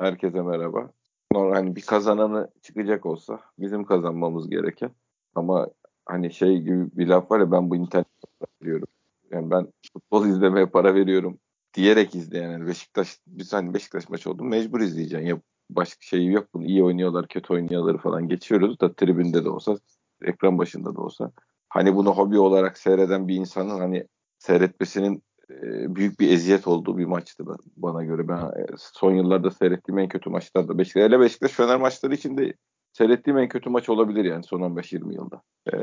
Herkese merhaba. Normal hani bir kazananı çıkacak olsa bizim kazanmamız gereken ama hani şey gibi bir laf var ya ben bu internet veriyorum. Yani ben futbol izlemeye para veriyorum diyerek izleyen yani Beşiktaş biz hani Beşiktaş maçı oldu mecbur izleyeceksin. Ya başka şey yok bunu iyi oynuyorlar kötü oynuyorlar falan geçiyoruz da tribünde de olsa ekran başında da olsa hani bunu hobi olarak seyreden bir insanın hani seyretmesinin büyük bir eziyet olduğu bir maçtı bana göre. Ben e, son yıllarda seyrettiğim en kötü maçlarda Beşiktaş. Hele Beşiktaş Fener maçları içinde seyrettiğim en kötü maç olabilir yani son 15-20 yılda. Ee,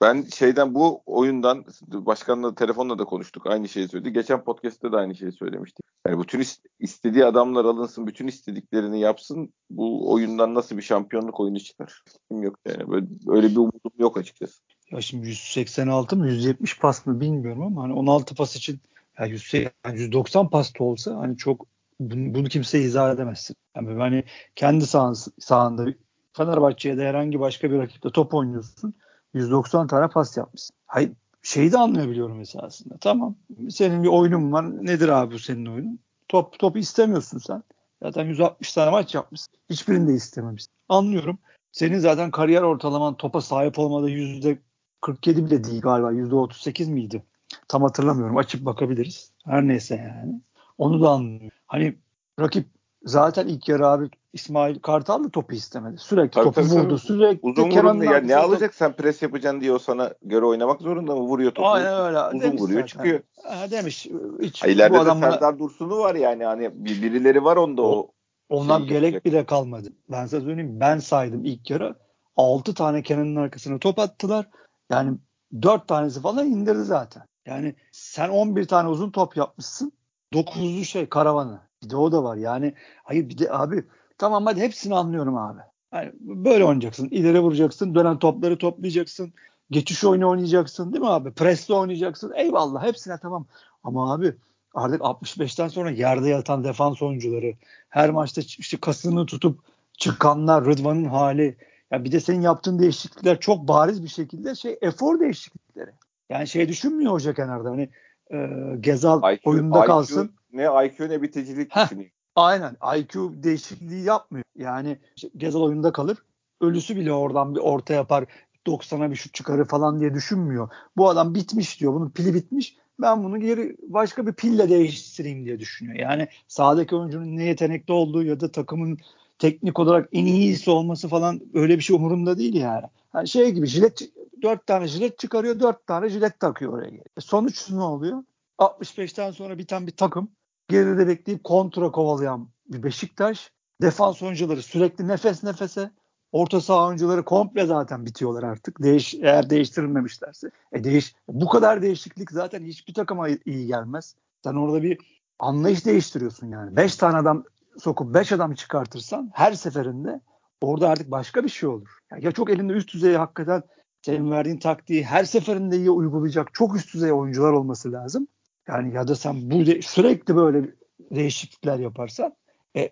ben şeyden bu oyundan başkanla telefonla da konuştuk. Aynı şeyi söyledi. Geçen podcast'te de aynı şeyi söylemiştik. Yani bütün istediği adamlar alınsın, bütün istediklerini yapsın. Bu oyundan nasıl bir şampiyonluk oyunu çıkar? Yok yani. Böyle, öyle bir umudum yok açıkçası. Ya şimdi 186 mı 170 pas mı bilmiyorum ama hani 16 pas için ya 180, yani 190 pasta olsa hani çok bunu, kimseye izah edemezsin. Yani hani kendi sahan, sahanda Fenerbahçe'ye de herhangi başka bir rakipte top oynuyorsun. 190 tane pas yapmışsın. Hayır şeyi de anlayabiliyorum esasında. Tamam. Senin bir oyunun var. Nedir abi bu senin oyunun? Top top istemiyorsun sen. Zaten 160 tane maç yapmışsın. Hiçbirini de istememişsin. Anlıyorum. Senin zaten kariyer ortalaman topa sahip olmada yüzde 47 bile değil galiba. Yüzde 38 miydi? Tam hatırlamıyorum. Açıp bakabiliriz. Her neyse yani. Onu da anlıyorum. Hani rakip zaten ilk yarı abi İsmail Kartal da topu istemedi. Sürekli tabii, topu tabii, vurdu. Tabii. Sürekli uzun vurun ya ne alacak sen pres yapacaksın diye o sana göre oynamak zorunda mı? Vuruyor topu. Aynen öyle. Uzun demiş vuruyor zaten. çıkıyor. Ha, demiş. Hiç, ha, ileride bu de Serdar Dursun'u var yani. Hani birileri var onda o. o Ondan şey gerek bile kalmadı. Ben size söyleyeyim. Ben saydım ilk yarı. 6 tane Kenan'ın arkasına top attılar. Yani 4 tanesi falan indirdi zaten. Yani sen 11 tane uzun top yapmışsın. 9'lu şey karavanı. Bir de o da var. Yani hayır bir de abi tamam hadi hepsini anlıyorum abi. Yani böyle oynayacaksın. İleri vuracaksın. Dönen topları toplayacaksın. Geçiş oyunu oynayacaksın değil mi abi? Presle oynayacaksın. Eyvallah hepsine tamam. Ama abi artık 65'ten sonra yerde yatan defans oyuncuları her maçta işte kasını tutup çıkanlar Rıdvan'ın hali ya bir de senin yaptığın değişiklikler çok bariz bir şekilde şey efor değişiklikleri. Yani şey düşünmüyor hoca kenarda hani e, Gezal IQ, oyunda IQ, kalsın. Ne IQ ne biticilik düşünüyor. Aynen IQ değişikliği yapmıyor. Yani Gezal oyunda kalır. Ölüsü bile oradan bir orta yapar. 90'a bir şut çıkarır falan diye düşünmüyor. Bu adam bitmiş diyor. Bunun pili bitmiş. Ben bunu geri başka bir pille değiştireyim diye düşünüyor. Yani sahadaki oyuncunun ne yetenekli olduğu ya da takımın teknik olarak en iyisi olması falan öyle bir şey umurunda değil yani. yani şey gibi jilet dört tane jilet çıkarıyor dört tane jilet takıyor oraya. E sonuç ne oluyor? 65'ten sonra biten bir takım geride bekleyip kontra kovalayan bir Beşiktaş defans oyuncuları sürekli nefes nefese orta saha oyuncuları komple zaten bitiyorlar artık. Değiş eğer değiştirilmemişlerse. E değiş bu kadar değişiklik zaten hiçbir takıma iyi gelmez. Sen orada bir anlayış değiştiriyorsun yani. Beş tane adam sokup 5 adam çıkartırsan her seferinde orada artık başka bir şey olur. Yani ya çok elinde üst düzey hakikaten senin verdiğin taktiği her seferinde iyi uygulayacak çok üst düzey oyuncular olması lazım. Yani ya da sen bu de, sürekli böyle değişiklikler yaparsan e,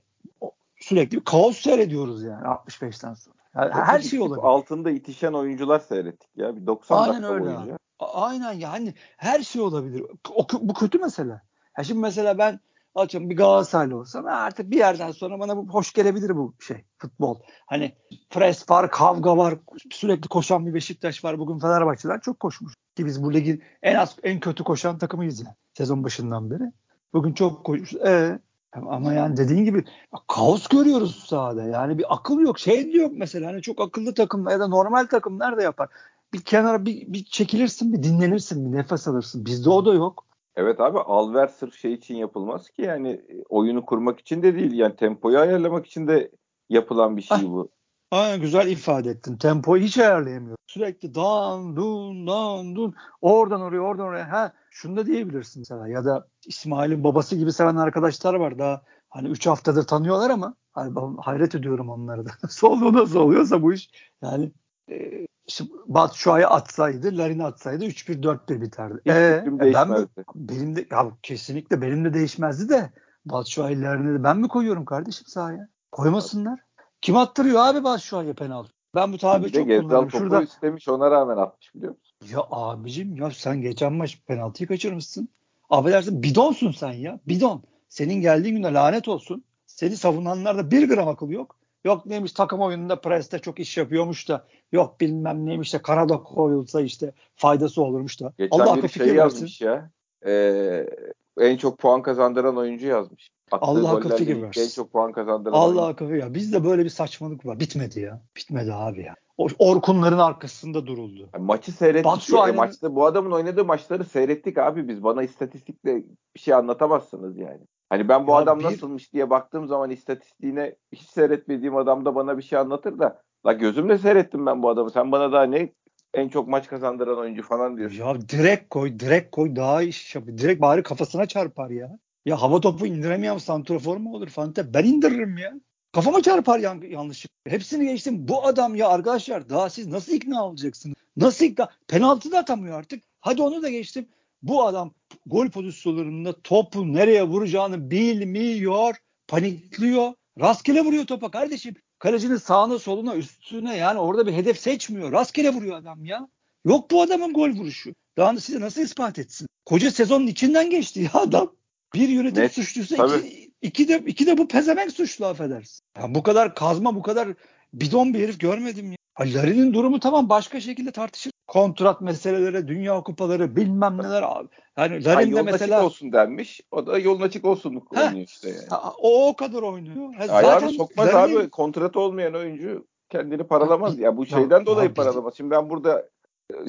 sürekli bir kaos seyrediyoruz yani 65'ten sonra. Yani her şey olabilir. Altında itişen oyuncular seyrettik ya. Bir 90 Aynen dakika öyle. boyunca. Aynen yani her şey olabilir. O, bu kötü mesele. Ya şimdi mesela ben Atıyorum bir Galatasaraylı olsam artık bir yerden sonra bana bu hoş gelebilir bu şey futbol. Hani pres var, kavga var, sürekli koşan bir Beşiktaş var. Bugün Fenerbahçe'den çok koşmuş. Ki biz bu ligin en az en kötü koşan takımıyız yani sezon başından beri. Bugün çok koşmuş. Ee, ama yani dediğin gibi kaos görüyoruz sahada. Yani bir akıl yok. Şey diyor mesela hani çok akıllı takım ya da normal takım nerede yapar? Bir kenara bir, bir çekilirsin, bir dinlenirsin, bir nefes alırsın. Bizde o da yok. Evet abi alver sırf şey için yapılmaz ki yani e, oyunu kurmak için de değil yani tempoyu ayarlamak için de yapılan bir şey ah, bu. Aynen güzel ifade ettin. Tempoyu hiç ayarlayamıyor. Sürekli dan dun dan dun oradan oraya oradan oraya. Ha şunu da diyebilirsin mesela ya da İsmail'in babası gibi seven arkadaşlar var daha hani 3 haftadır tanıyorlar ama hani hayret ediyorum onları da. Solu nasıl oluyorsa bu iş yani e, işte Batu Şua'yı atsaydı, Larin'i atsaydı 3-1-4-1 biterdi. Hiç ee, ben mi, benim de ya kesinlikle benim de değişmezdi de Batu Şua'yı Larin'i de ben mi koyuyorum kardeşim sahaya? Koymasınlar. Kim attırıyor abi Batu Şua'ya penaltı? Ben bu tabi çok kullanıyorum. Şurada istemiş ona rağmen atmış biliyor musun? Ya abicim ya sen geçen maç penaltıyı kaçırmışsın. Affedersin bidonsun sen ya. Bidon. Senin geldiğin günde lanet olsun. Seni savunanlarda bir gram akıl yok. Yok neymiş takım oyununda preste çok iş yapıyormuş da yok bilmem neymiş de Karada koyulsa işte faydası olurmuş da. Geçen Allah akıl şey yazmış ya. Ee, en çok puan kazandıran oyuncu yazmış. Attığı Allah akıl fikir versin. En çok puan kazandıran Allah akıl ya. Bizde böyle bir saçmalık var. Bitmedi ya. Bitmedi abi ya. Orkunların arkasında duruldu. Yani maçı seyrettik. Ya, maçta, bu adamın oynadığı maçları seyrettik abi biz. Bana istatistikle bir şey anlatamazsınız yani. Hani ben bu ya adam bir... nasılmış diye baktığım zaman istatistiğine hiç seyretmediğim adam da bana bir şey anlatır da la gözümle seyrettim ben bu adamı. Sen bana daha ne en çok maç kazandıran oyuncu falan diyorsun. Ya direkt koy, direkt koy daha iş yap. Direkt bari kafasına çarpar ya. Ya hava topu indiremeyen santrofor mu olur Fante? Ben indiririm ya. Kafama çarpar yan, yanlışlık. Hepsini geçtim. Bu adam ya arkadaşlar daha siz nasıl ikna olacaksınız? Nasıl ikna? Penaltı da atamıyor artık. Hadi onu da geçtim. Bu adam gol pozisyonlarında topu nereye vuracağını bilmiyor. Panikliyor. Rastgele vuruyor topa kardeşim. Kalecinin sağına soluna üstüne yani orada bir hedef seçmiyor. Rastgele vuruyor adam ya. Yok bu adamın gol vuruşu. Daha size nasıl ispat etsin? Koca sezonun içinden geçti ya adam. Bir yönetim Net, suçluysa iki, iki, de, iki de bu pezevenk suçlu affedersin. Ya bu kadar kazma bu kadar bidon bir herif görmedim ya. Larin'in durumu tamam başka şekilde tartışır. Kontrat meseleleri, dünya kupaları bilmem neler abi. Yani Larin de mesela açık olsun denmiş. O da yolun açık olsun oynuyor işte yani. O o kadar oynuyor. Ha, zaten sokmaz Larin... abi. Kontrat olmayan oyuncu kendini paralamaz. Ya bu şeyden ya, dolayı paralamaz. Şimdi ben burada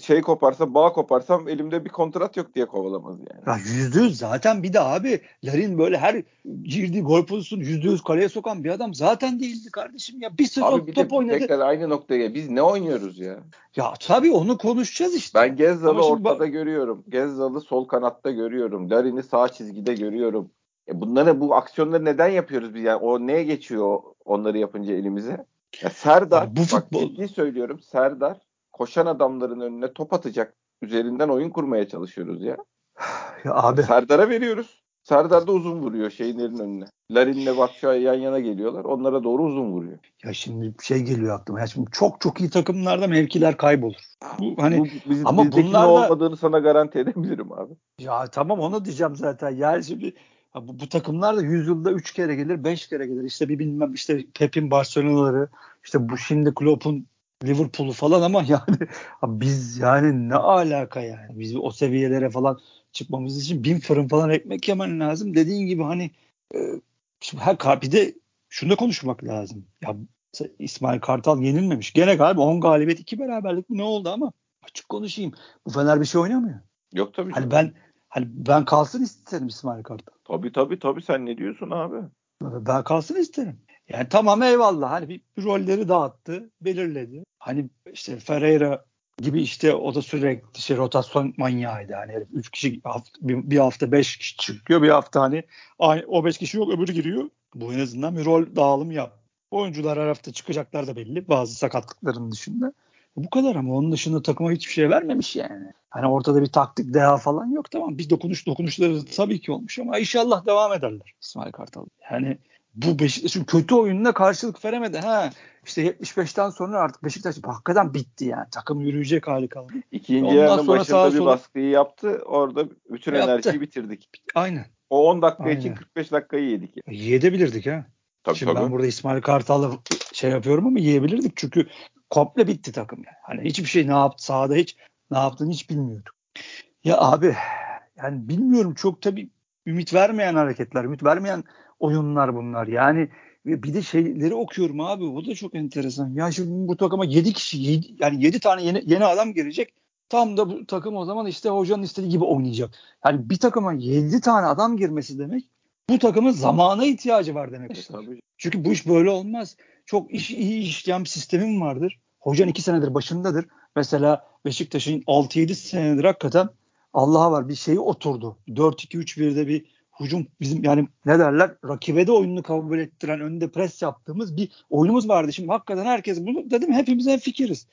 şey koparsam, bağ koparsam elimde bir kontrat yok diye kovalamaz yani. Ya yüzde yüz zaten bir de abi Larin böyle her girdiği gol pozisyonu yüzde yüz kaleye sokan bir adam zaten değildi kardeşim ya. Bir sezon abi bir top de oynadı. Tekrar aynı noktaya biz ne oynuyoruz ya? Ya tabii onu konuşacağız işte. Ben Gezzal'ı ortada bak... görüyorum. Gezzal'ı sol kanatta görüyorum. Larin'i sağ çizgide görüyorum. E bunları bu aksiyonları neden yapıyoruz biz yani? O neye geçiyor onları yapınca elimize? Ya Serdar, ya bu futbol... bak ciddi söylüyorum Serdar koşan adamların önüne top atacak üzerinden oyun kurmaya çalışıyoruz ya. Ya abi. Serdar'a veriyoruz. Serdar da uzun vuruyor şeylerin önüne. Larin'le Batshuayi yan yana geliyorlar. Onlara doğru uzun vuruyor. Ya şimdi şey geliyor aklıma. Ya şimdi çok çok iyi takımlarda mevkiler kaybolur. Bu, hani bu, biz, ama bunlar da olmadığını sana garanti edebilirim abi. Ya tamam onu diyeceğim zaten. Yani şimdi bu, bu takımlar da 100 yılda 3 kere gelir, 5 kere gelir. İşte bir bilmem işte Pep'in Barcelona'ları, işte bu şimdi Klopp'un Liverpool'u falan ama yani biz yani ne alaka yani? Biz o seviyelere falan çıkmamız için bin fırın falan ekmek yemen lazım. Dediğin gibi hani e, her bir de şunu da konuşmak lazım. Ya İsmail Kartal yenilmemiş. Gene galiba 10 galibiyet 2 beraberlik mi ne oldu ama açık konuşayım. Bu Fener bir şey oynamıyor. Yok tabii hani ben hani ben kalsın isterim İsmail Kartal. Tabii tabii tabii. Sen ne diyorsun abi? Ben kalsın isterim yani tamam eyvallah hani bir, bir rolleri dağıttı, belirledi. Hani işte Ferreira gibi işte o da sürekli şey rotasyon manyağıydı. Hani herif 3 kişi bir, hafta 5 kişi çıkıyor. Bir hafta hani o 5 kişi yok öbürü giriyor. Bu en azından bir rol dağılımı yap. Oyuncular her hafta çıkacaklar da belli bazı sakatlıkların dışında. Bu kadar ama onun dışında takıma hiçbir şey vermemiş yani. Hani ortada bir taktik deha falan yok tamam. Bir dokunuş dokunuşları tabii ki olmuş ama inşallah devam ederler İsmail Kartal. Yani bu Beşiktaş'ın kötü oyununa karşılık veremedi. Ha işte 75'ten sonra artık Beşiktaş hakikaten bitti yani. Takım yürüyecek hali kaldı. İkinci yarının başında bir sola... baskıyı yaptı. Orada bütün yaptı. enerjiyi bitirdik. Aynen. O 10 dakika Aynen. için 45 dakikayı yedik. Yani. Yiyebilirdik ha. Tabii, Şimdi tabii. ben burada İsmail Kartal'la şey yapıyorum ama yiyebilirdik. Çünkü komple bitti takım yani. Hani hiçbir şey ne yaptı sahada hiç ne yaptığını hiç bilmiyorduk. Ya abi yani bilmiyorum çok tabii ümit vermeyen hareketler, ümit vermeyen oyunlar bunlar. Yani bir de şeyleri okuyorum abi. O da çok enteresan. Ya şimdi bu takıma 7 kişi 7, yani 7 tane yeni, yeni adam girecek. Tam da bu takım o zaman işte hocanın istediği gibi oynayacak. Yani bir takıma 7 tane adam girmesi demek bu takımın zamana ihtiyacı var demek. E, tabii. Çünkü bu iş böyle olmaz. çok iş, iyi işleyen bir sistemim vardır. Hocan 2 senedir başındadır. Mesela Beşiktaş'ın 6-7 senedir hakikaten Allah'a var bir şeyi oturdu. 4-2-3-1'de bir hücum bizim yani ne derler rakibe de oyununu kabul ettiren önde pres yaptığımız bir oyunumuz vardı. Şimdi hakikaten herkes bunu dedim hepimiz en fikiriz.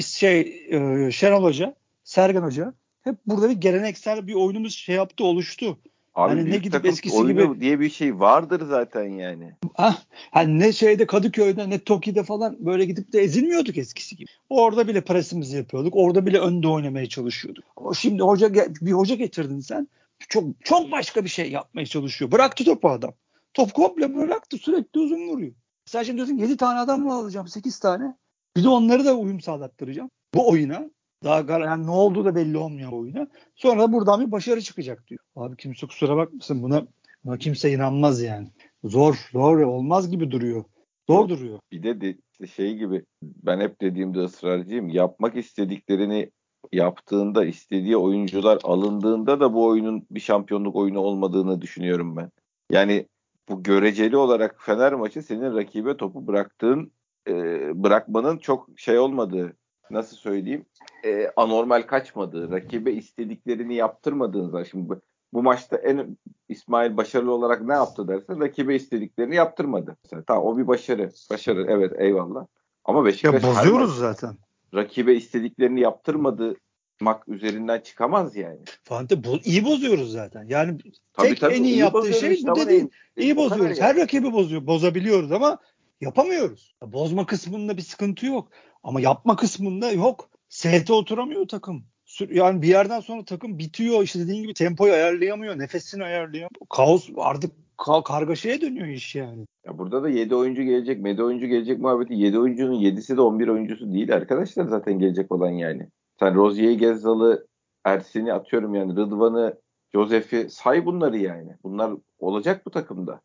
Şey e, Şenol Hoca, Sergen Hoca hep burada bir geleneksel bir oyunumuz şey yaptı oluştu. Abi hani ne gidip eskisi gibi diye bir şey vardır zaten yani. Ah, hani ne şeyde Kadıköy'de ne Toki'de falan böyle gidip de ezilmiyorduk eskisi gibi. Orada bile presimizi yapıyorduk. Orada bile önde oynamaya çalışıyorduk. Ama şimdi hoca bir hoca getirdin sen çok çok başka bir şey yapmaya çalışıyor. Bıraktı topu adam. Top komple bıraktı sürekli uzun vuruyor. Sen şimdi diyorsun 7 tane adam mı alacağım 8 tane. Bir de onları da uyum sağlattıracağım. Bu oyuna. Daha yani ne olduğu da belli olmuyor oyuna. Sonra da buradan bir başarı çıkacak diyor. Abi kimse kusura bakmasın buna, buna kimse inanmaz yani. Zor, zor olmaz gibi duruyor. Zor duruyor. Bir de, de şey gibi ben hep dediğimde ısrarcıyım. Yapmak istediklerini yaptığında istediği oyuncular alındığında da bu oyunun bir şampiyonluk oyunu olmadığını düşünüyorum ben. Yani bu göreceli olarak Fener maçı senin rakibe topu bıraktığın e, bırakmanın çok şey olmadığı nasıl söyleyeyim e, anormal kaçmadığı rakibe istediklerini yaptırmadığın zaman şimdi bu, bu maçta en İsmail başarılı olarak ne yaptı dersen rakibe istediklerini yaptırmadı. Mesela, tamam o bir başarı. Başarı evet eyvallah. Ama Beşiktaş ya bozuyoruz zaten. Rakibe istediklerini yaptırmadı mak üzerinden çıkamaz yani. Fante bo iyi bozuyoruz zaten. Yani tabii, tek tabii, en iyi, iyi yaptığı şey bu dediğin. İyi bozuyoruz. Her rakibi bozuyor. Bozabiliyoruz ama yapamıyoruz. Bozma kısmında bir sıkıntı yok. Ama yapma kısmında yok. ST oturamıyor takım. Yani bir yerden sonra takım bitiyor. İşte dediğin gibi tempoyu ayarlayamıyor. Nefesini ayarlayamıyor. Kaos artık kargaşaya dönüyor iş yani. Ya burada da 7 oyuncu gelecek, 7 oyuncu gelecek muhabbeti. 7 oyuncunun 7'si de 11 oyuncusu değil arkadaşlar zaten gelecek olan yani. Sen Rozier'i, Gezzal'ı, Ersin'i atıyorum yani Rıdvan'ı, Josef'i say bunları yani. Bunlar olacak bu takımda.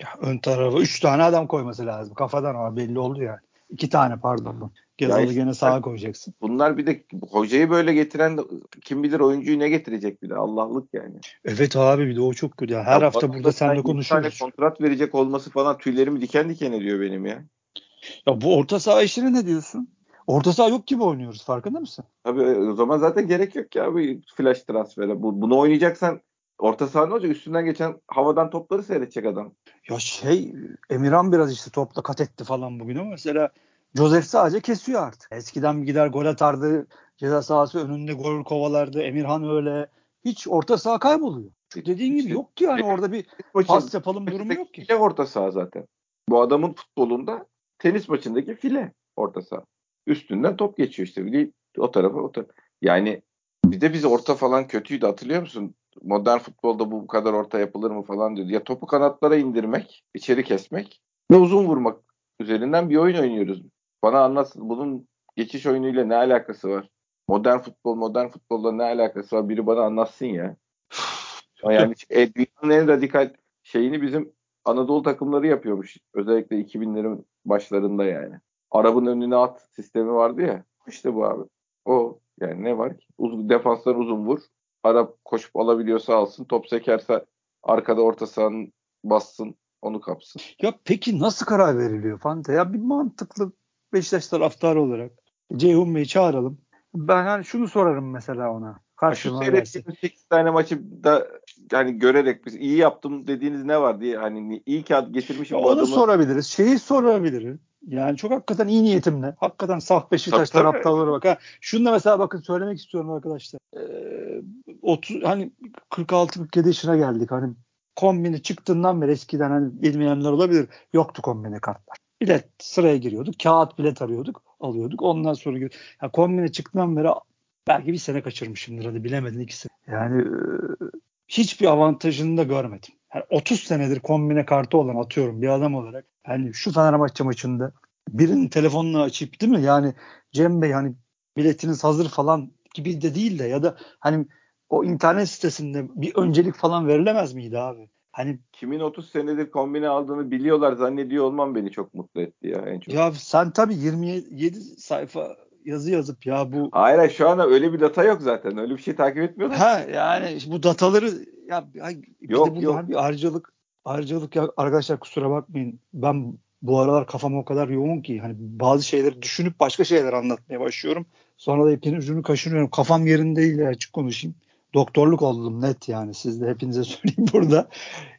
Ya ön tarafa 3 tane adam koyması lazım. Kafadan ama belli oldu yani. 2 tane pardon. Gezal'ı yani, gene sağa koyacaksın. Bunlar bir de hocayı böyle getiren kim bilir oyuncuyu ne getirecek bir de Allah'lık yani. Evet abi bir de o çok kötü. Her ya hafta burada seninle konuşuyoruz. tane kontrat verecek olması falan tüylerimi diken diken ediyor benim ya. Ya bu orta saha işine ne diyorsun? Orta saha yok gibi oynuyoruz farkında mısın? Tabii o zaman zaten gerek yok ya bu flash transfere. Bu, bunu oynayacaksan orta saha ne olacak? Üstünden geçen havadan topları seyredecek adam. Ya şey Emirhan biraz işte topla kat etti falan bugün ama mesela Joseph sadece kesiyor artık. Eskiden gider gol atardı. Ceza sahası önünde gol kovalardı. Emirhan öyle. Hiç orta saha kayboluyor. Dediğin gibi yok ki yani orada bir pas yapalım durumu yok ki. File orta saha zaten. Bu adamın futbolunda tenis maçındaki file orta saha. Üstünden top geçiyor işte. Bir o tarafa o tarafa. Yani bir de biz orta falan kötüydü hatırlıyor musun? Modern futbolda bu kadar orta yapılır mı falan diyordu. Ya topu kanatlara indirmek, içeri kesmek ve uzun vurmak üzerinden bir oyun oynuyoruz. Bana anlatsın bunun geçiş oyunuyla ne alakası var? Modern futbol, modern futbolla ne alakası var? Biri bana anlatsın ya. yani e, dünyanın en radikal şeyini bizim Anadolu takımları yapıyormuş. Özellikle 2000'lerin başlarında yani. Arabın önüne at sistemi vardı ya. İşte bu abi. O yani ne var ki? Uz, defanslar uzun vur. Arap koşup alabiliyorsa alsın. Top sekerse arkada orta sahanın bassın onu kapsın. Ya peki nasıl karar veriliyor Fante? Ya bir mantıklı Beşiktaş taraftarı olarak Ceyhun Bey'i çağıralım. Ben hani şunu sorarım mesela ona. Şu seyrettiğimiz 8 tane maçı da yani görerek biz iyi yaptım dediğiniz ne var diye hani iyi ki getirmişim ya bu onu adamı. sorabiliriz. Şeyi sorabiliriz. Yani çok hakikaten iyi niyetimle. Hakikaten saf Beşiktaş taraftarları bak. Ha, şunu da mesela bakın söylemek istiyorum arkadaşlar. Ee, 30 hani 46 47 yaşına geldik. Hani kombini çıktığından beri eskiden hani bilmeyenler olabilir. Yoktu kombine kartlar bilet sıraya giriyorduk. Kağıt bilet arıyorduk. Alıyorduk. Ondan sonra ya kombine çıktığından beri belki bir sene kaçırmışımdır hadi bilemedin ikisi. Yani e, hiçbir avantajını da görmedim. Yani 30 senedir kombine kartı olan atıyorum bir adam olarak. Yani şu Fenerbahçe maçında birinin telefonunu açıp değil mi? Yani Cem Bey hani biletiniz hazır falan gibi de değil de ya da hani o internet sitesinde bir öncelik falan verilemez miydi abi? Hani kimin 30 senedir kombine aldığını biliyorlar zannediyor olmam beni çok mutlu etti ya en çok. Ya sen tabii 27 sayfa yazı yazıp ya bu Hayır şu anda öyle bir data yok zaten. Öyle bir şey takip etmiyorlar. Ha yani bu dataları ya, ya bir yok, de yok. bir harcalık harcalık ya arkadaşlar kusura bakmayın. Ben bu aralar kafam o kadar yoğun ki hani bazı şeyleri düşünüp başka şeyler anlatmaya başlıyorum. Sonra da ipin ucunu kaşınıyorum. Kafam yerinde değil açık konuşayım doktorluk oldum net yani. Siz de hepinize söyleyeyim burada.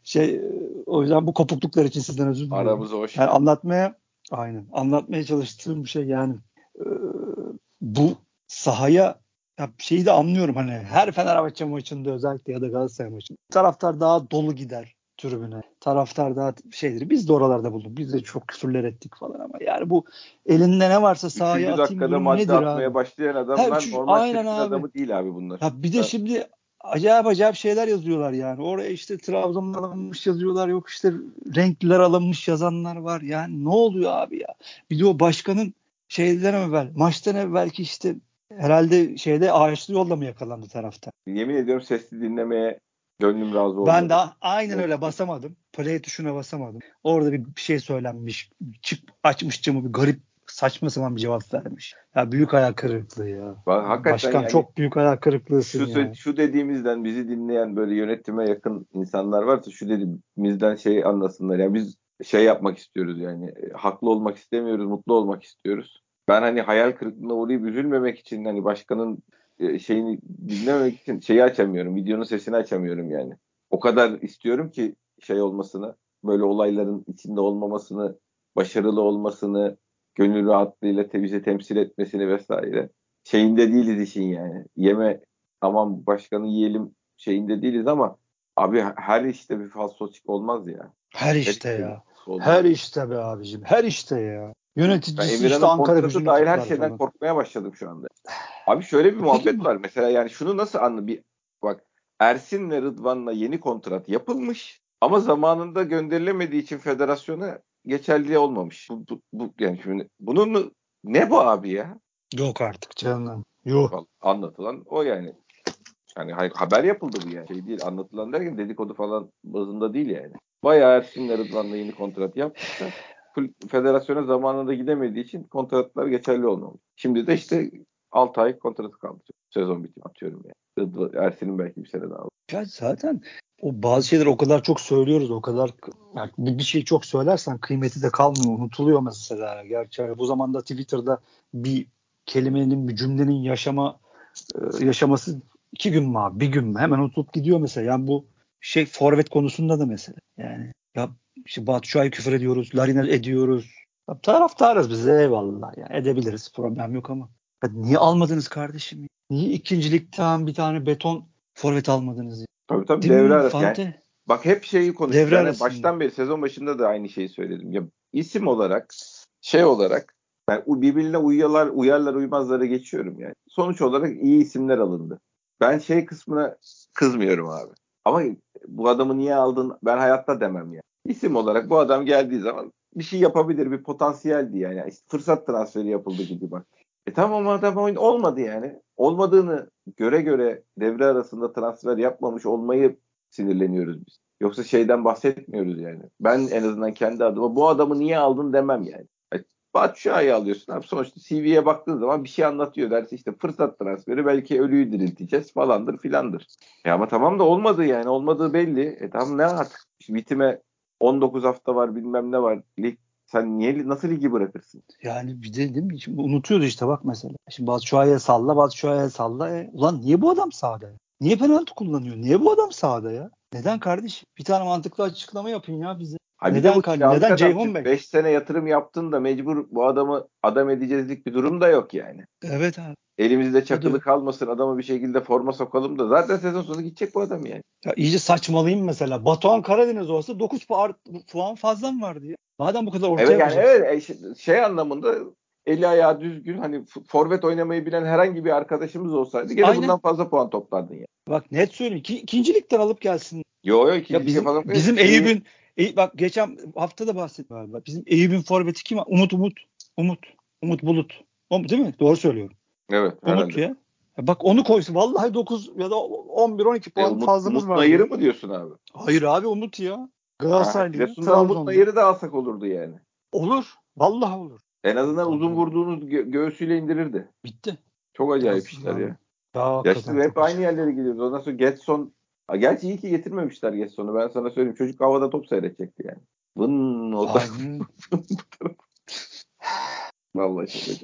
Şey o yüzden bu kopukluklar için sizden özür dilerim. Aramız hoş. Yani anlatmaya aynen anlatmaya çalıştığım şey yani bu sahaya ya şeyi de anlıyorum hani her Fenerbahçe maçında özellikle ya da Galatasaray maçında taraftar daha dolu gider tribüne. Taraftar daha şeydir. Biz de oralarda bulduk. Biz de çok küfürler ettik falan ama yani bu elinde ne varsa sahaya atayım durumu nedir atmaya abi? başlayan adamlar ha, normal aynen abi. adamı değil abi bunlar. Ya bir de şimdi acayip acayip şeyler yazıyorlar yani. Oraya işte Trabzon'dan alınmış yazıyorlar. Yok işte renkliler alınmış yazanlar var. Yani ne oluyor abi ya? Bir de o başkanın şeyden evvel, maçtan evvelki işte herhalde şeyde ağaçlı yolda mı yakalandı tarafta? Yemin ediyorum sesli dinlemeye gönlüm razı oldu. Ben de aynen öyle basamadım. Play tuşuna basamadım. Orada bir şey söylenmiş. Çık açmış camı bir garip saçma sapan bir cevap vermiş. Ya büyük ayak kırıklığı ya. Bak, hakikaten Başkan yani, çok büyük ayak kırıklığı şu, ya. şu dediğimizden bizi dinleyen böyle yönetime yakın insanlar varsa şu dediğimizden şey anlasınlar. Yani biz şey yapmak istiyoruz yani. E, haklı olmak istemiyoruz, mutlu olmak istiyoruz. Ben hani hayal kırıklığına uğrayıp üzülmemek için hani başkanın e, şeyini dinlememek için şeyi açamıyorum. Videonun sesini açamıyorum yani. O kadar istiyorum ki şey olmasını, böyle olayların içinde olmamasını, başarılı olmasını, gönül rahatlığıyla bizi temsil etmesini vesaire. Şeyinde değiliz işin yani. Yeme aman başkanı yiyelim şeyinde değiliz ama abi her işte bir falsoçik olmaz ya. Her işte her ya. Olmaz. Her işte be abicim. Her işte ya. Yöneticisi işte Ankara gücünü dahil her şeyden falan. korkmaya başladım şu anda. Abi şöyle bir muhabbet var. Mesela yani şunu nasıl anlı bir bak Ersin'le Rıdvan'la yeni kontrat yapılmış ama zamanında gönderilemediği için federasyona geçerli olmamış. Bu, bu, bu yani şimdi bunun ne bu abi ya? Yok artık canım. Yok. Anlatılan o yani. Yani haber yapıldı bu yani. Şey değil. Anlatılan derken dedikodu falan bazında değil yani. Bayağı Ersin'le Rıdvan'la yeni kontrat yapmışlar. Federasyona zamanında gidemediği için kontratlar geçerli olmamış. Şimdi de işte 6 ay kontratı kaldı. Sezon bitiyor atıyorum yani. Ersin'in belki bir sene daha. Ya zaten o bazı şeyler o kadar çok söylüyoruz o kadar yani bir şey çok söylersen kıymeti de kalmıyor unutuluyor mesela gerçi bu zamanda Twitter'da bir kelimenin bir cümlenin yaşama e, yaşaması iki gün mü abi? Bir gün mü? Hemen unutulup gidiyor mesela. Yani bu şey forvet konusunda da mesela. Yani ya işte Batu Şua'yı küfür ediyoruz Larina ediyoruz. Ya, taraftarız biz eyvallah yani edebiliriz problem yok ama. Ya niye almadınız kardeşim niye ikincilikten bir tane beton forvet almadınız Tabii tabii. Değil devre arası. Yani, bak hep şeyi konuşuyoruz. Yani baştan beri sezon başında da aynı şeyi söyledim. Ya isim olarak şey olarak yani birbirine uyuyorlar, uyarlar uymazlara geçiyorum yani. Sonuç olarak iyi isimler alındı. Ben şey kısmına kızmıyorum abi. Ama bu adamı niye aldın ben hayatta demem yani. İsim olarak bu adam geldiği zaman bir şey yapabilir bir potansiyeldi yani. yani fırsat transferi yapıldı gibi bak. E tamam adam oyun olmadı yani. Olmadığını göre göre devre arasında transfer yapmamış olmayı sinirleniyoruz biz. Yoksa şeyden bahsetmiyoruz yani. Ben en azından kendi adıma bu adamı niye aldın demem yani. Batshuayi'yi alıyorsun abi. Sonuçta CV'ye baktığın zaman bir şey anlatıyor. Dersi işte fırsat transferi belki ölüyü dirilteceğiz falandır filandır. E ama tamam da olmadı yani. Olmadığı belli. E tamam ne artık? Bitime 19 hafta var bilmem ne var. Lig sen niye nasıl ligi bırakırsın? Yani bir de değil mi? Şimdi unutuyordu işte bak mesela. Şimdi Batshuayi'ye salla, Batshuayi'ye salla. E, ulan niye bu adam sahada? Niye penaltı kullanıyor? Niye bu adam sahada ya? Neden kardeş? Bir tane mantıklı açıklama yapın ya bize. Abi neden bu, neden Ceyhun Bey? 5 sene yatırım yaptın da mecbur bu adamı adam edeceğizlik bir durum da yok yani. Evet abi. Elimizde çakılı Hadi. kalmasın adamı bir şekilde forma sokalım da zaten sezon sonu gidecek bu adam yani. Ya iyice saçmalayayım mesela. Batuhan Karadeniz olsa 9 puan fazla mı vardı ya? Madem bu kadar ortaya Evet yani evet e, şey anlamında eli ayağı düzgün hani forvet oynamayı bilen herhangi bir arkadaşımız olsaydı gene Aynen. bundan fazla puan toplardın ya. Bak net söyleyeyim. ki ikincilikten alıp gelsin. Yo yo ikincilik bizim, falan. Bizim Eyüp'ün e, bak geçen hafta da bahsettim galiba. Bizim Eyüp'ün forveti kim? Umut Umut. Umut. Umut Bulut. O, değil mi? Doğru söylüyorum. Evet. Umut herhalde. ya. Bak onu koysun. Vallahi 9 ya da 11-12 puan e, Umut, fazlamız Umut var. Nayır'ı mı diyorsun abi? Hayır abi Umut ya. Galatasaraylı. Umut Nayır'ı da alsak olurdu yani. Olur. Vallahi olur. En azından Vallahi. uzun vurduğunuz gö- göğsüyle indirirdi. Bitti. Çok acayip Aslında işler ya. Ya, ya işte hep aynı yerlere gidiyoruz. Ondan sonra Getson Ha, gerçi iyi ki getirmemişler Getson'u. Ben sana söyleyeyim. Çocuk havada top seyredecekti yani. Vın o da. Vallahi şöyle.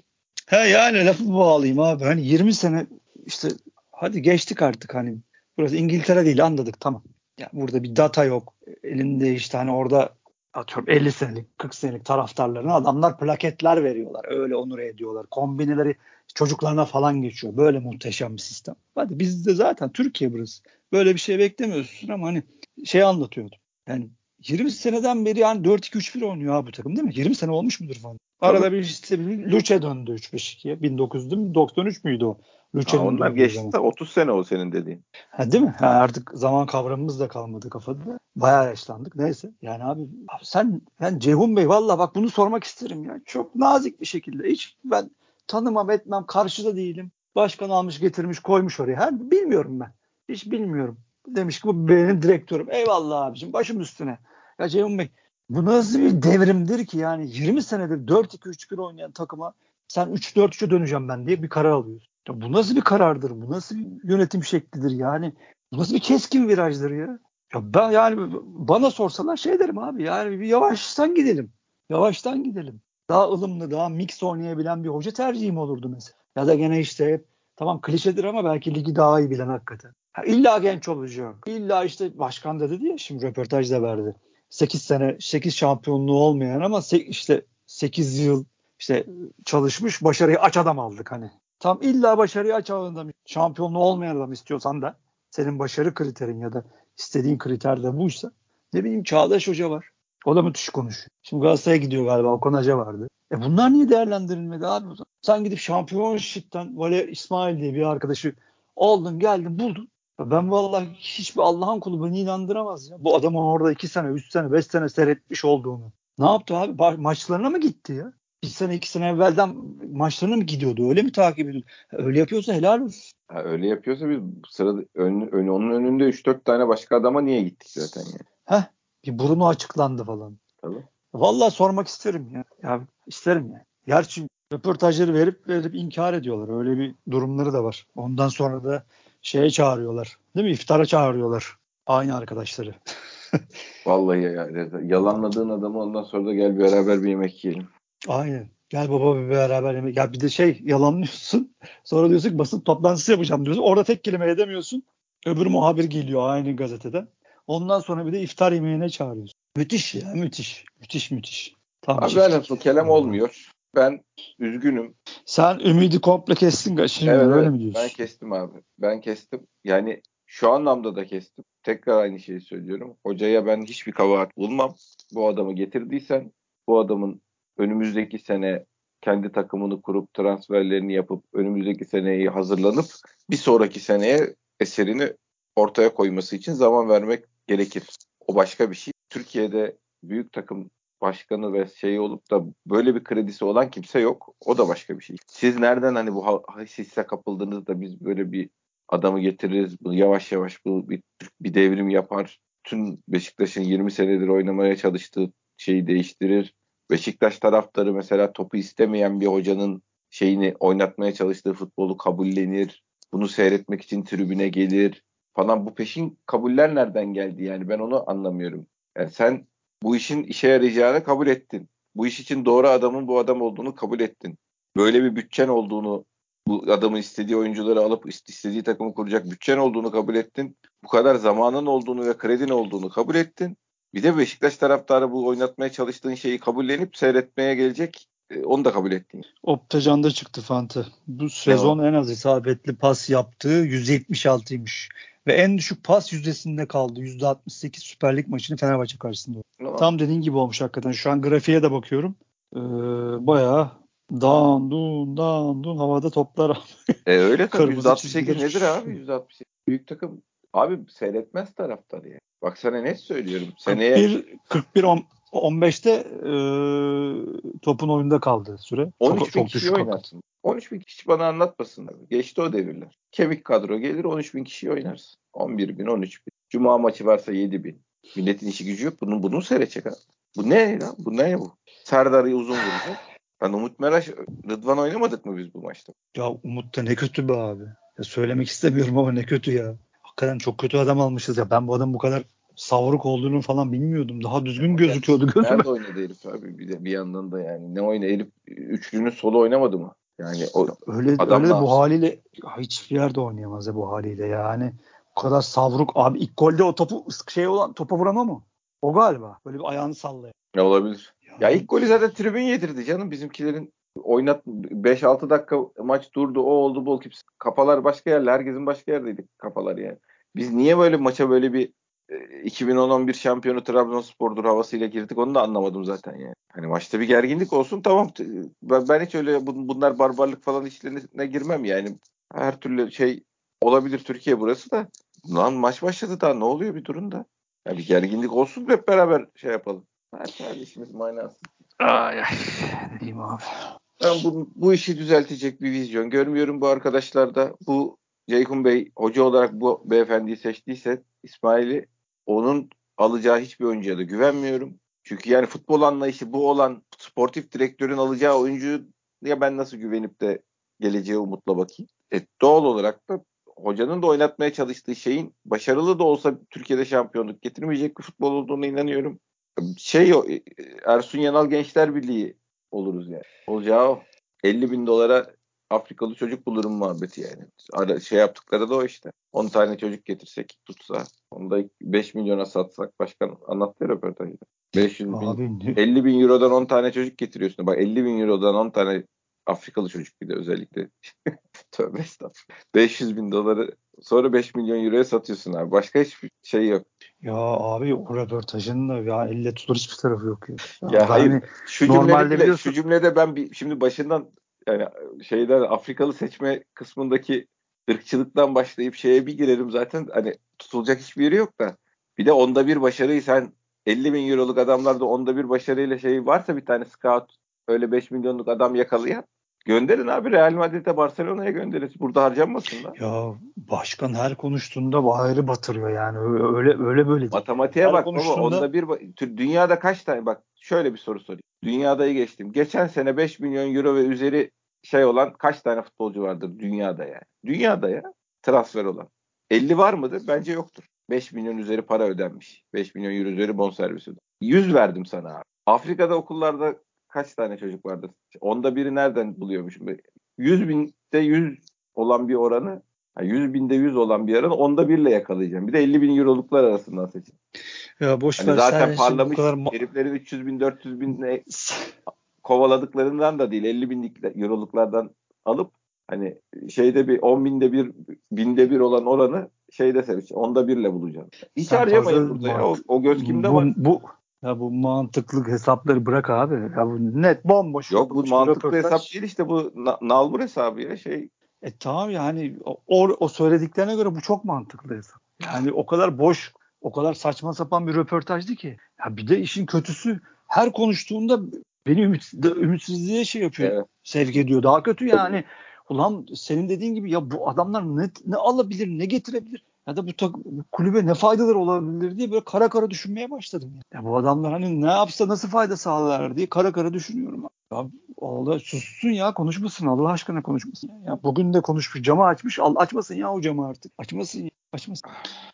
He yani lafı bağlayayım abi. Hani 20 sene işte hadi geçtik artık hani burası İngiltere değil anladık tamam. Ya burada bir data yok. Elinde işte hani orada atıyorum 50 senelik 40 senelik taraftarlarına adamlar plaketler veriyorlar. Öyle onur ediyorlar. Kombineleri çocuklarına falan geçiyor. Böyle muhteşem bir sistem. Hadi biz de zaten Türkiye burası. Böyle bir şey beklemiyorsun ama hani şey anlatıyordum. Yani 20 seneden beri yani 4-2-3-1 oynuyor abi bu takım değil mi? 20 sene olmuş mudur falan. Arada bir işte Luce döndü 3-5-2'ye. 1993 müydü o? Luce'nin onlar geçti de 30 sene o senin dediğin. Ha, değil mi? Ha, artık zaman kavramımız da kalmadı kafada. Bayağı yaşlandık. Neyse. Yani abi, abi sen ben Ceyhun Bey valla bak bunu sormak isterim ya. Çok nazik bir şekilde. Hiç ben tanımam etmem karşıda değilim. Başkan almış getirmiş koymuş oraya. Her, bilmiyorum ben. Hiç bilmiyorum. Demiş ki bu benim direktörüm. Eyvallah abicim başım üstüne. Ya Ceyhun Bey bu nasıl bir devrimdir ki yani 20 senedir 4-2-3-1 oynayan takıma sen 3-4-3'e döneceğim ben diye bir karar alıyorsun. Ya bu nasıl bir karardır? Bu nasıl bir yönetim şeklidir yani? Bu nasıl bir keskin virajdır ya? Ya ben yani bana sorsalar şey derim abi yani bir yavaştan gidelim. Yavaştan gidelim. Daha ılımlı, daha mix oynayabilen bir hoca tercihim olurdu mesela. Ya da gene işte tamam klişedir ama belki ligi daha iyi bilen hakikaten. Ha, illa genç olacak. İlla işte başkan da dedi ya şimdi röportajda verdi. 8 sene 8 şampiyonluğu olmayan ama işte 8 yıl işte çalışmış başarıyı aç adam aldık hani. Tam illa başarıyı aç adam şampiyonluğu olmayan adam istiyorsan da senin başarı kriterin ya da istediğin kriter de buysa ne bileyim Çağdaş Hoca var. O da müthiş konuşuyor. Şimdi Galatasaray'a gidiyor galiba. Okan Hoca vardı. E bunlar niye değerlendirilmedi abi? Sen gidip şampiyonşipten Valer İsmail diye bir arkadaşı aldın geldin buldun. Ben vallahi hiçbir Allah'ın kulu beni inandıramaz ya. Bu adamın orada 2 sene, 3 sene, 5 sene seyretmiş olduğunu. Ne yaptı abi? Ba- maçlarına mı gitti ya? Bir sene iki sene evvelden maçlarına mı gidiyordu? Öyle mi takip ediyordu? Öyle yapıyorsa helal olsun. Ha, öyle yapıyorsa biz sırada ön, ön, onun önünde 3-4 tane başka adama niye gittik zaten yani? Heh bir burnu açıklandı falan. Tabii. Vallahi sormak isterim ya. Ya isterim ya. Gerçi röportajları verip verip inkar ediyorlar. Öyle bir durumları da var. Ondan sonra da şeye çağırıyorlar. Değil mi? İftara çağırıyorlar. Aynı arkadaşları. Vallahi ya, yalanladığın adamı ondan sonra da gel beraber bir yemek yiyelim. Aynen. Gel baba bir beraber yemek. Ya bir de şey yalanlıyorsun. Sonra diyorsun ki basın toplantısı yapacağım diyorsun. Orada tek kelime edemiyorsun. Öbür muhabir geliyor aynı gazeteden. Ondan sonra bir de iftar yemeğine çağırıyorsun. Müthiş ya müthiş. Müthiş müthiş. Tam Abi velhasıl kelam olmuyor. Ben üzgünüm. Sen ümidi komple kestin şimdi evet, öyle evet, mi diyorsun? Ben kestim abi. Ben kestim. Yani şu anlamda da kestim. Tekrar aynı şeyi söylüyorum. Hocaya ben hiçbir kabahat bulmam. Bu adamı getirdiysen bu adamın önümüzdeki sene kendi takımını kurup transferlerini yapıp önümüzdeki seneyi hazırlanıp bir sonraki seneye eserini ortaya koyması için zaman vermek gerekir. O başka bir şey. Türkiye'de büyük takım başkanı ve şey olup da böyle bir kredisi olan kimse yok. O da başka bir şey. Siz nereden hani bu hisse kapıldığınızda biz böyle bir adamı getiririz. Bu yavaş yavaş bu bir, bir devrim yapar. Tüm Beşiktaş'ın 20 senedir oynamaya çalıştığı şeyi değiştirir. Beşiktaş taraftarı mesela topu istemeyen bir hocanın şeyini oynatmaya çalıştığı futbolu kabullenir. Bunu seyretmek için tribüne gelir falan. Bu peşin kabuller nereden geldi yani ben onu anlamıyorum. Yani sen bu işin işe yarayacağını kabul ettin. Bu iş için doğru adamın bu adam olduğunu kabul ettin. Böyle bir bütçen olduğunu, bu adamın istediği oyuncuları alıp istediği takımı kuracak bütçen olduğunu kabul ettin. Bu kadar zamanın olduğunu ve kredin olduğunu kabul ettin. Bir de Beşiktaş taraftarı bu oynatmaya çalıştığın şeyi kabullenip seyretmeye gelecek. E, onu da kabul ettin. Optacan'da çıktı Fante. Bu sezon en az isabetli pas yaptığı 176'ymış. Ve en düşük pas yüzdesinde kaldı. %68 Süper Lig maçını Fenerbahçe karşısında. Tamam. Tam dediğin gibi olmuş hakikaten. Şu an grafiğe de bakıyorum. Ee, bayağı dağın dun dağın dun havada toplar. e öyle tabii. 168 nedir abi? 168. Büyük takım Abi seyretmez taraftar ya. Bak sana net söylüyorum. Seneye 41 41 15'te e, topun oyunda kaldı süre. 13 çok, bin çok kişi oynarsın. 13 bin kişi bana anlatmasın abi. Geçti o devirler. Kemik kadro gelir 13 bin kişi oynarsın. 11 bin 13 bin. Cuma maçı varsa 7 bin. Milletin işi gücü yok. Bunu, bunu seyredecek ha. Bu ne lan? Bu ne bu? Serdar'ı uzun vuracak. Ben Umut Meraş, Rıdvan oynamadık mı biz bu maçta? Ya Umut da ne kötü be abi. Ya söylemek istemiyorum ama ne kötü ya. Hakikaten çok kötü adam almışız ya. Ben bu adam bu kadar savruk olduğunu falan bilmiyordum. Daha düzgün Ama gözüküyordu gözüme. Nerede oynadı herif abi bir de bir yandan da yani. Ne oynadı herif üçlünün solu oynamadı mı? Yani o öyle öyle de bu haliyle hiçbir yerde oynayamaz ya bu haliyle yani. Bu kadar savruk abi ilk golde o topu şey olan topa vuran o mu? O galiba. Böyle bir ayağını sallıyor. Ne olabilir? Ya, ya ilk golü zaten tribün yedirdi canım bizimkilerin oynat 5-6 dakika maç durdu o oldu bu kafalar başka yerler herkesin başka yerdeydi kafalar yani. Biz niye böyle maça böyle bir 2010-11 şampiyonu Trabzonspor'dur havasıyla girdik onu da anlamadım zaten yani. Hani maçta bir gerginlik olsun tamam. Ben, ben hiç öyle bunlar barbarlık falan işlerine girmem yani. Her türlü şey olabilir Türkiye burası da. Lan maç başladı daha ne oluyor bir durun da. Ya bir gerginlik olsun hep beraber şey yapalım. Her türlü işimiz manası. Ay ay. Ne diyeyim abi. Ben bu, bu işi düzeltecek bir vizyon görmüyorum bu arkadaşlarda. Bu Ceyhun Bey hoca olarak bu beyefendiyi seçtiyse İsmail'i onun alacağı hiçbir oyuncuya da güvenmiyorum. Çünkü yani futbol anlayışı bu olan sportif direktörün alacağı oyuncuya ben nasıl güvenip de geleceğe umutla bakayım. E, doğal olarak da hocanın da oynatmaya çalıştığı şeyin başarılı da olsa Türkiye'de şampiyonluk getirmeyecek bir futbol olduğunu inanıyorum. Şey e, Ersun Yanal Gençler Birliği oluruz yani. Olacağı o. 50 bin dolara Afrikalı çocuk bulurum muhabbeti yani. Ara, şey yaptıkları da o işte. 10 tane çocuk getirsek tutsa onu da 5 milyona satsak başkan anlattı röportajda. 500 bin, 50 bin eurodan 10 tane çocuk getiriyorsun. Bak 50 bin eurodan 10 tane Afrikalı çocuk bir de özellikle. Tövbe estağfurullah. 500 bin doları sonra 5 milyon euroya satıyorsun abi. Başka hiçbir şey yok. Ya abi o röportajın da ya elle tutulur hiçbir tarafı yok. Ya, ya hayır hani, şu cümlede bile, biliyorsun... şu cümlede ben bir, şimdi başından yani şeyden Afrikalı seçme kısmındaki ırkçılıktan başlayıp şeye bir girerim zaten hani tutulacak hiçbir yeri yok da bir de onda bir başarıyı sen 50 bin euroluk adamlarda onda bir başarıyla şey varsa bir tane scout öyle 5 milyonluk adam yakalayan Gönderin abi Real Madrid'e Barcelona'ya gönderin. Burada harcanmasın da. Ya başkan her konuştuğunda ayrı batırıyor yani. Öyle öyle böyle. Matematiğe her bak konuştuğunda... baba. Onda bir dünyada kaç tane bak şöyle bir soru sorayım. Dünyadayı geçtim. Geçen sene 5 milyon euro ve üzeri şey olan kaç tane futbolcu vardır dünyada yani? Dünyada ya transfer olan. 50 var mıdır? Bence yoktur. 5 milyon üzeri para ödenmiş. 5 milyon euro üzeri bonservis ödenmiş. 100 verdim sana abi. Afrika'da okullarda kaç tane çocuk vardır? Onda biri nereden buluyormuşum? 100 binde 100 olan bir oranı 100 binde 100 olan bir oranı onda birle yakalayacağım. Bir de 50 bin euroluklar arasından seçin. Ya boş hani ver. Zaten parlamış kadar... heriflerin 300 bin 400 bin kovaladıklarından da değil 50 binlik euroluklardan alıp hani şeyde bir 10 binde bir binde bir olan oranı şeyde seviş onda birle bulacağım. Hiç Sen arayamayın burada ya. O, o göz kimde bu, var? Bu ya bu mantıklı hesapları bırak abi. Ya bu net bomboş. Yok bu mantıklı röportaj. hesap değil işte bu na- nalbur hesabı ya şey. E tamam yani o, o söylediklerine göre bu çok mantıklı hesap. Yani o kadar boş, o kadar saçma sapan bir röportajdı ki. Ya bir de işin kötüsü her konuştuğunda beni ümit, ümitsizliğe şey yapıyor. Evet. Sevk ediyor. Daha kötü yani. Ulan senin dediğin gibi ya bu adamlar ne, ne alabilir, ne getirebilir? ya da bu, bu kulübe ne faydaları olabilir diye böyle kara kara düşünmeye başladım. Ya bu adamlar hani ne yapsa nasıl fayda sağlar diye kara kara düşünüyorum. Ya Allah sussun ya konuşmasın Allah aşkına konuşmasın. Ya bugün de konuşmuş camı açmış al açmasın ya o camı artık. Açmasın ya açmasın.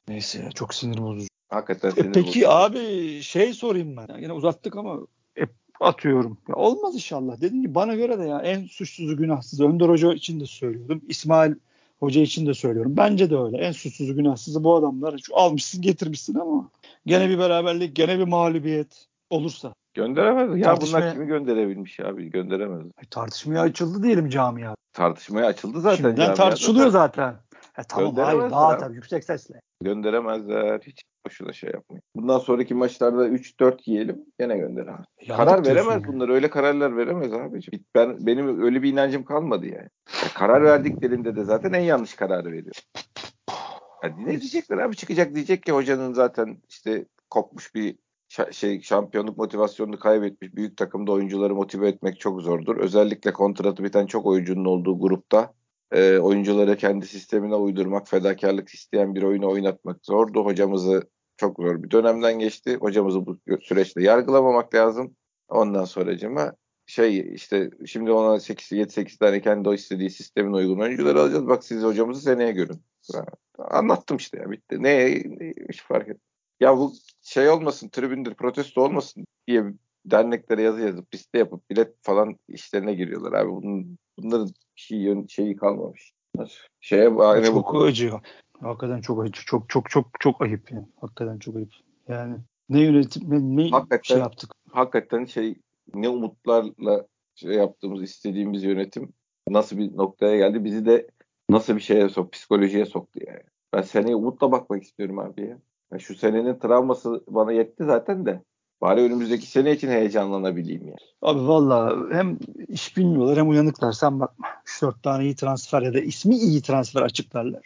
Neyse ya çok sinir bozucu. Hakikaten e, sinir Peki bozucu. abi şey sorayım ben. yine uzattık ama e, atıyorum. Ya olmaz inşallah. Dediğim gibi bana göre de ya en suçsuzu günahsızı Önder Hoca için de söylüyordum. İsmail Hoca için de söylüyorum. Bence de öyle. En suçsuzu günahsızı bu adamlar. Şu almışsın getirmişsin ama gene bir beraberlik, gene bir mağlubiyet olursa. Gönderemez. Ya Tartışmaya... bunlar kimi gönderebilmiş abi? Gönderemez. Ay, tartışmaya açıldı diyelim camia. Tartışmaya açıldı zaten. Şimdiden tartışılıyor zaten. E, tamam hayır daha tabii yüksek sesle. Gönderemezler. Hiç boşuna şey yapmayın. Bundan sonraki maçlarda 3-4 yiyelim gene gönderemez. Karar veremez yani. bunlar. Öyle kararlar veremez abiciğim. Ben benim öyle bir inancım kalmadı yani. Ya karar verdiklerinde de zaten en yanlış kararı veriyor. Ya ne diyecekler abi çıkacak diyecek ki hocanın zaten işte kopmuş bir şey şampiyonluk motivasyonunu kaybetmiş büyük takımda oyuncuları motive etmek çok zordur. Özellikle kontratı biten çok oyuncunun olduğu grupta e, oyuncuları kendi sistemine uydurmak, fedakarlık isteyen bir oyunu oynatmak zordu. Hocamızı çok zor bir dönemden geçti. Hocamızı bu süreçte yargılamamak lazım. Ondan sonracıma şey işte şimdi ona 8 7-8 tane kendi o istediği sistemin uygun oyuncuları alacağız. Bak siz hocamızı seneye görün. Anlattım işte ya bitti. Ne, ne hiç fark et. Ya bu şey olmasın tribündür protesto olmasın diye derneklere yazı yazıp liste yapıp bilet falan işlerine giriyorlar abi. Bunun, bunların şey, şeyi kalmamış. Şeye aynı çok bu. acı. Hakikaten çok acı. Çok çok çok çok ayıp yani. Hakikaten çok ayıp. Yani ne yönetim ne, ne hakikaten, şey yaptık. Hakikaten şey ne umutlarla şey yaptığımız istediğimiz yönetim nasıl bir noktaya geldi bizi de nasıl bir şeye sok psikolojiye soktu yani. Ben seneye umutla bakmak istiyorum abi ya. Yani şu senenin travması bana yetti zaten de. Bari önümüzdeki sene için heyecanlanabileyim yani. Abi valla hem iş bilmiyorlar hem uyanıklar. Sen bakma 3-4 tane iyi transfer ya da ismi iyi transfer açıklarlar.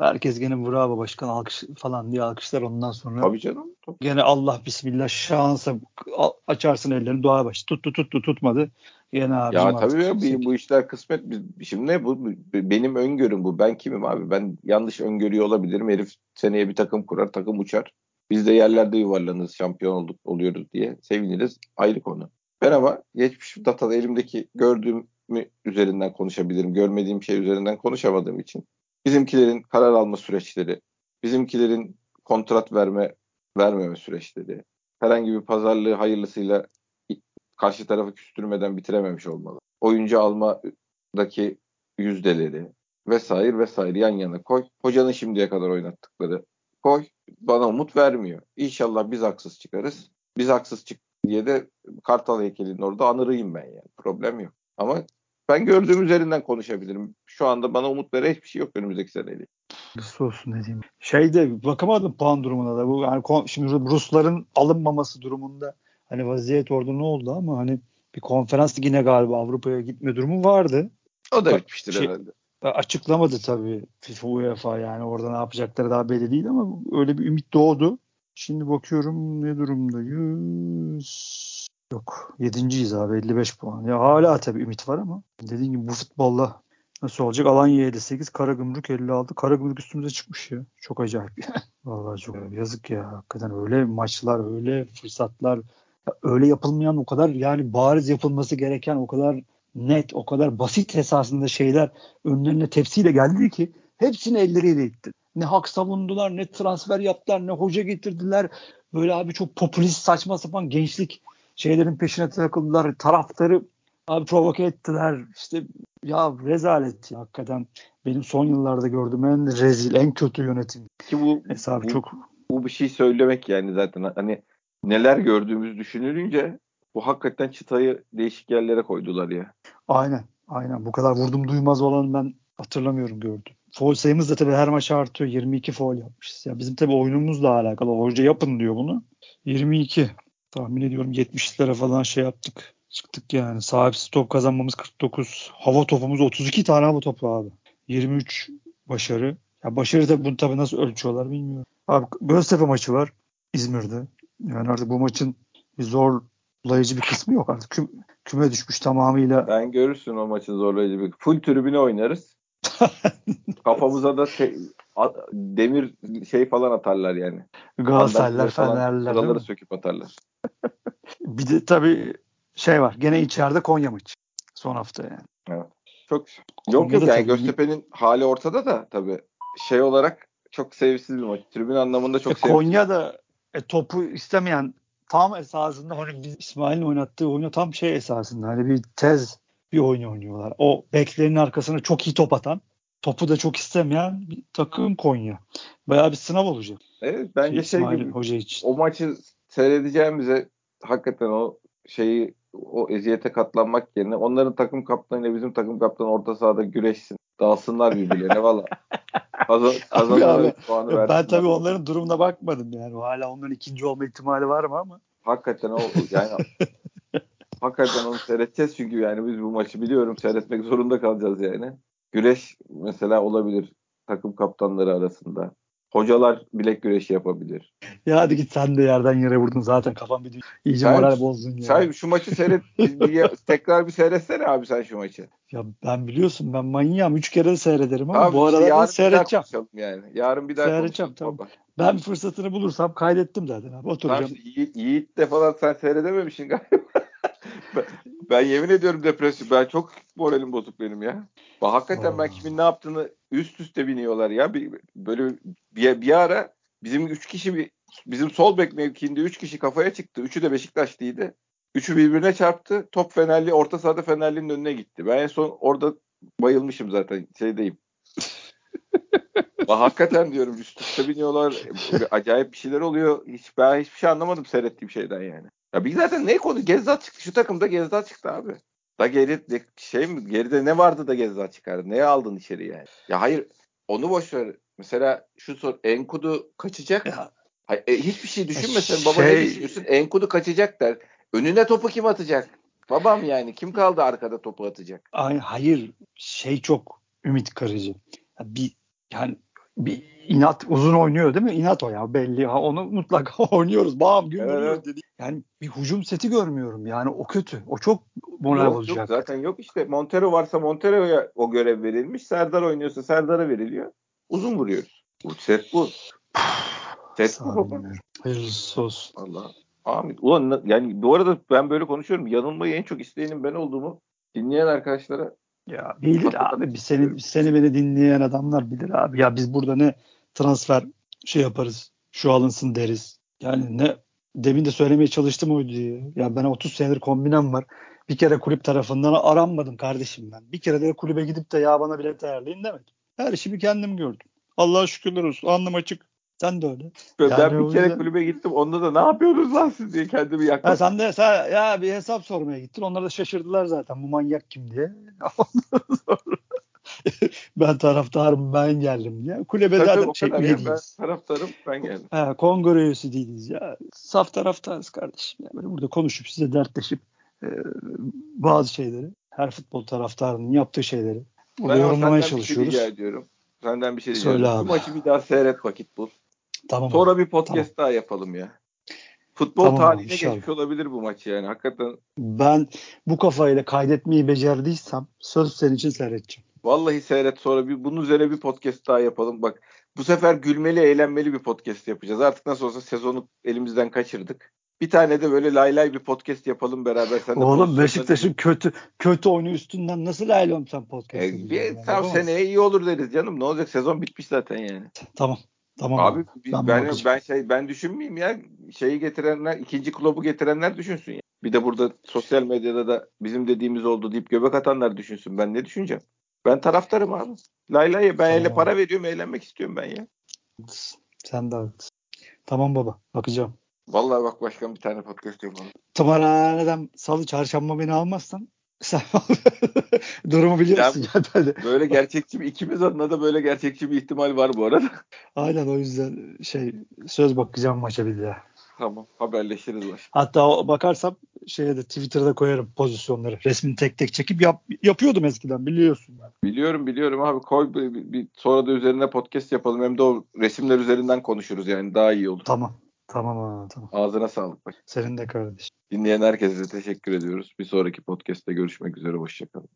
Herkes gene bravo başkan alkış falan diye alkışlar ondan sonra. Tabii canım. Tabii. Gene Allah bismillah şansa açarsın ellerini dua baş. Tuttu tuttu tutmadı. Gene abi. Ya tabii ya, bu, bu işler kısmet. Şimdi ne bu? Benim öngörüm bu. Ben kimim abi? Ben yanlış öngörüyor olabilirim. Herif seneye bir takım kurar, takım uçar. Biz de yerlerde yuvarlanırız, şampiyon olduk oluyoruz diye seviniriz. Ayrı konu. Ben ama geçmiş datada elimdeki gördüğümü üzerinden konuşabilirim. Görmediğim şey üzerinden konuşamadığım için. Bizimkilerin karar alma süreçleri, bizimkilerin kontrat verme vermeme süreçleri, herhangi bir pazarlığı hayırlısıyla karşı tarafı küstürmeden bitirememiş olmalı. Oyuncu almadaki yüzdeleri vesaire vesaire yan yana koy. Hocanın şimdiye kadar oynattıkları koy. Bana umut vermiyor. İnşallah biz haksız çıkarız. Biz haksız çık diye de Kartal heykelinin orada anırayım ben yani. Problem yok. Ama ben gördüğüm üzerinden konuşabilirim. Şu anda bana umut veren hiçbir şey yok önümüzdeki seneyle. Nasıl olsun ne diyeyim. Şeyde bakamadım puan durumuna da. Bu yani şimdi Rusların alınmaması durumunda hani vaziyet orada ne oldu ama hani bir konferans yine galiba Avrupa'ya gitme durumu vardı. O da bitmiştir şey, herhalde. Açıklamadı tabii FIFA UEFA yani orada ne yapacakları daha belli değil ama öyle bir ümit doğdu. Şimdi bakıyorum ne durumdayız. Yok. Yedinciyiz abi 55 puan. Ya hala tabii ümit var ama dediğim gibi bu futbolla nasıl olacak? Alanya 58, Karagümrük 56. Karagümrük üstümüze çıkmış ya. Çok acayip. Vallahi çok yazık ya. Hakikaten öyle maçlar, öyle fırsatlar, ya öyle yapılmayan o kadar yani bariz yapılması gereken o kadar net, o kadar basit esasında şeyler önlerine tepsiyle geldi ki hepsini elleriyle itti. Ne hak savundular, ne transfer yaptılar, ne hoca getirdiler. Böyle abi çok popülist saçma sapan gençlik şeylerin peşine takıldılar. Taraftarı abi provoke ettiler. İşte ya rezalet ya, hakikaten benim son yıllarda gördüğüm en rezil, en kötü yönetim. Ki bu, Hesabı bu, çok bu bir şey söylemek yani zaten hani neler gördüğümüz düşünülünce bu hakikaten çıtayı değişik yerlere koydular ya. Aynen. Aynen. Bu kadar vurdum duymaz olan ben hatırlamıyorum gördüm. Foul sayımız da tabii her maç artıyor. 22 foul yapmışız. Ya bizim tabii oyunumuzla alakalı. Hoca yapın diyor bunu. 22. Tahmin ediyorum 70'lere falan şey yaptık. Çıktık yani. Sahipsiz top kazanmamız 49. Hava topumuz 32 tane hava topu abi. 23 başarı. Ya başarı da bunu tabii nasıl ölçüyorlar bilmiyorum. Abi Göztepe maçı var İzmir'de. Yani artık bu maçın bir zorlayıcı bir kısmı yok artık. Küm, küme düşmüş tamamıyla. Ben görürsün o maçın zorlayıcı bir. Full tribüne oynarız. Kafamıza da şey, demir şey falan atarlar yani. Galatasaraylar, Fenerler. Sıraları söküp atarlar. bir de tabii şey var. Gene içeride Konya maçı. Son hafta yani. Evet. Çok yok yok yani Göztepe'nin hali ortada da tabii şey olarak çok sevimsiz bir maç. Tribün anlamında çok e, sevimsiz. Konya da e, topu istemeyen tam esasında hani biz İsmail'in oynattığı oyunu tam şey esasında hani bir tez bir oyun oynuyorlar. O beklerin arkasına çok iyi top atan, topu da çok istemeyen bir takım Konya. Bayağı bir sınav olacak. Evet bence şey, şey gibi, Hoca için. o maçı seyredeceğimize hakikaten o şeyi o eziyete katlanmak yerine onların takım kaptanıyla bizim takım kaptanı orta sahada güreşsin. Dağılsınlar birbirlerine valla. Kazan, kazanırlar puanı Ben tabii onların durumuna bakmadım yani. Hala onların ikinci olma ihtimali var mı ama. Hakikaten o yani hakikaten onu seyredeceğiz çünkü yani biz bu maçı biliyorum seyretmek zorunda kalacağız yani. Güreş mesela olabilir takım kaptanları arasında. Hocalar bilek güreşi yapabilir. Ya hadi git sen de yerden yere vurdun zaten kafam bir iyice sen, moral bozdun ya. Sen şu maçı seyret tekrar bir seyretsene abi sen şu maçı. Ya ben biliyorsun ben manyağım. Üç kere de seyrederim ama tamam, bu arada ben seyredeceğim. Yani. Yarın bir daha Seyredeceğim tamam. Baba. Ben fırsatını bulursam kaydettim zaten abi. Oturacağım. Tamam, Yiğit de falan sen seyredememişsin galiba. Ben, ben yemin ediyorum depresyon. Ben çok moralim bozuk benim ya. Bak, hakikaten Aa. ben kimin ne yaptığını üst üste biniyorlar ya. Bir, böyle bir, bir ara bizim üç kişi bir bizim sol bek mevkiinde üç kişi kafaya çıktı. Üçü de Beşiktaşlıydı. Üçü birbirine çarptı. Top Fenerli, orta sahada Fenerli'nin önüne gitti. Ben en son orada bayılmışım zaten. Şeydeyim. hakikaten diyorum üst üste biniyorlar. Acayip bir şeyler oluyor. Hiç, ben hiçbir şey anlamadım seyrettiğim şeyden yani. Ya biz zaten ne konu? Gezzat çıktı. Şu takımda Gezzat çıktı abi. Da geri şey mi geride ne vardı da Gezzat çıkardı? Neye aldın içeri yani? Ya hayır onu boş ver. Mesela şu sor Enkudu kaçacak. Ya, Hayır, e, hiçbir şey düşünmesen baba Şey- ne düşünüyorsun? Enkudu kaçacak der. Önüne topu kim atacak? Babam yani kim kaldı arkada topu atacak? Ay, hayır şey çok ümit kırıcı. Bir yani bir inat uzun oynuyor değil mi? İnat o ya belli. Ha, onu mutlaka oynuyoruz. Bam gün Evet, dedi. Yani bir hücum seti görmüyorum. Yani o kötü. O çok moral bozucu. yok, zaten yok işte. Montero varsa Montero'ya o görev verilmiş. Serdar oynuyorsa Serdar'a veriliyor. Uzun vuruyoruz. Bu set bu. Set bu. Hayırlısı olsun. Allah. Amin. Ulan yani bu arada ben böyle konuşuyorum. Yanılmayı en çok isteyenin ben olduğumu dinleyen arkadaşlara Ya bilir abi. Biz seni, seni beni dinleyen adamlar bilir abi. Ya biz burada ne transfer şey yaparız. Şu alınsın deriz. Yani ne demin de söylemeye çalıştım oydu diye. Ya ben 30 senedir kombinem var. Bir kere kulüp tarafından aranmadım kardeşim ben. Bir kere de kulübe gidip de ya bana bilet ayarlayın demedim. Her işi bir kendim gördüm. Allah'a şükürler olsun. Alnım açık. Sen de öyle. Yani ben bir kere yüzden- kulübe gittim. Onda da ne yapıyorsunuz lan siz diye kendimi yaktım. sen de sen, ya bir hesap sormaya gittin. Onlar da şaşırdılar zaten. Bu manyak kim diye. Ondan sonra ben taraftarım ben geldim diye. Kulübe Tabii, zaten şey ya. Ben taraftarım ben geldim. Ha, kongre üyesi değiliz ya. Saf taraftarız kardeşim. Ya. Böyle burada konuşup size dertleşip e, bazı şeyleri her futbol taraftarının yaptığı şeyleri Ben ama yorumlamaya senden bir şey çalışıyoruz. rica ediyorum. Senden bir şey rica Söyle ediyorum. abi. Bu maçı bir daha seyret vakit bul. Tamam. Sonra bir podcast daha yapalım ya. Futbol Tamam tarihine inşallah. geçmiş olabilir bu maç yani. Hakikaten Ben bu kafayla kaydetmeyi becerdiysem söz senin için seyredeceğim. vallahi seyret sonra bir bunun üzerine bir podcast daha yapalım. Bak bu sefer gülmeli eğlenmeli bir podcast yapacağız. Artık nasıl olsa sezonu elimizden kaçırdık. Bir tane de böyle lay lay bir podcast yapalım beraber. Sen de Oğlum Beşiktaş'ın kötü kötü oyunu üstünden nasıl ayrılıyorum sen podcast E, bir, yani? tam seneye iyi olur deriz canım. Ne olacak? Sezon bitmiş zaten yani. Tamam. Tamam Abi abi. bi- Ben ben ben, şey ben düşünmeyeyim ya. Şeyi getirenler, ikinci klubu getirenler düşünsün ya. Bir de burada sosyal medyada da bizim dediğimiz oldu deyip göbek atanlar düşünsün. Ben ne düşüneceğim? Ben taraftarım abi. Lay lay ben Tamam abi. para veriyorum, eğlenmek istiyorum ben ya. Sen de haklısın. Tamam baba. Bakacağım. Vallahi bak başkan bir tane podcast yapalım. Tımarhaneden salı çarşamba beni almazsan sen durumu biliyorsun ya. ben de- Böyle gerçekçi bir ikimiz adına da böyle gerçekçi bir ihtimal var bu arada. Aynen o yüzden şey söz bakacağım maça bir daha. tamam haberleşiriz baş. Hatta bakarsam şeye de Twitter'da koyarım pozisyonları. Resmini tek tek çekip yap, yapıyordum eskiden biliyorsun. Biliyorum biliyorum abi koy bir- bir- sonra da üzerine podcast yapalım. Hem de o resimler üzerinden konuşuruz yani daha iyi olur. Tamam. Tamam abi tamam. Ağzına sağlık. baş. Senin de kardeşim. Dinleyen herkese teşekkür ediyoruz. Bir sonraki podcast'te görüşmek üzere. Hoşçakalın.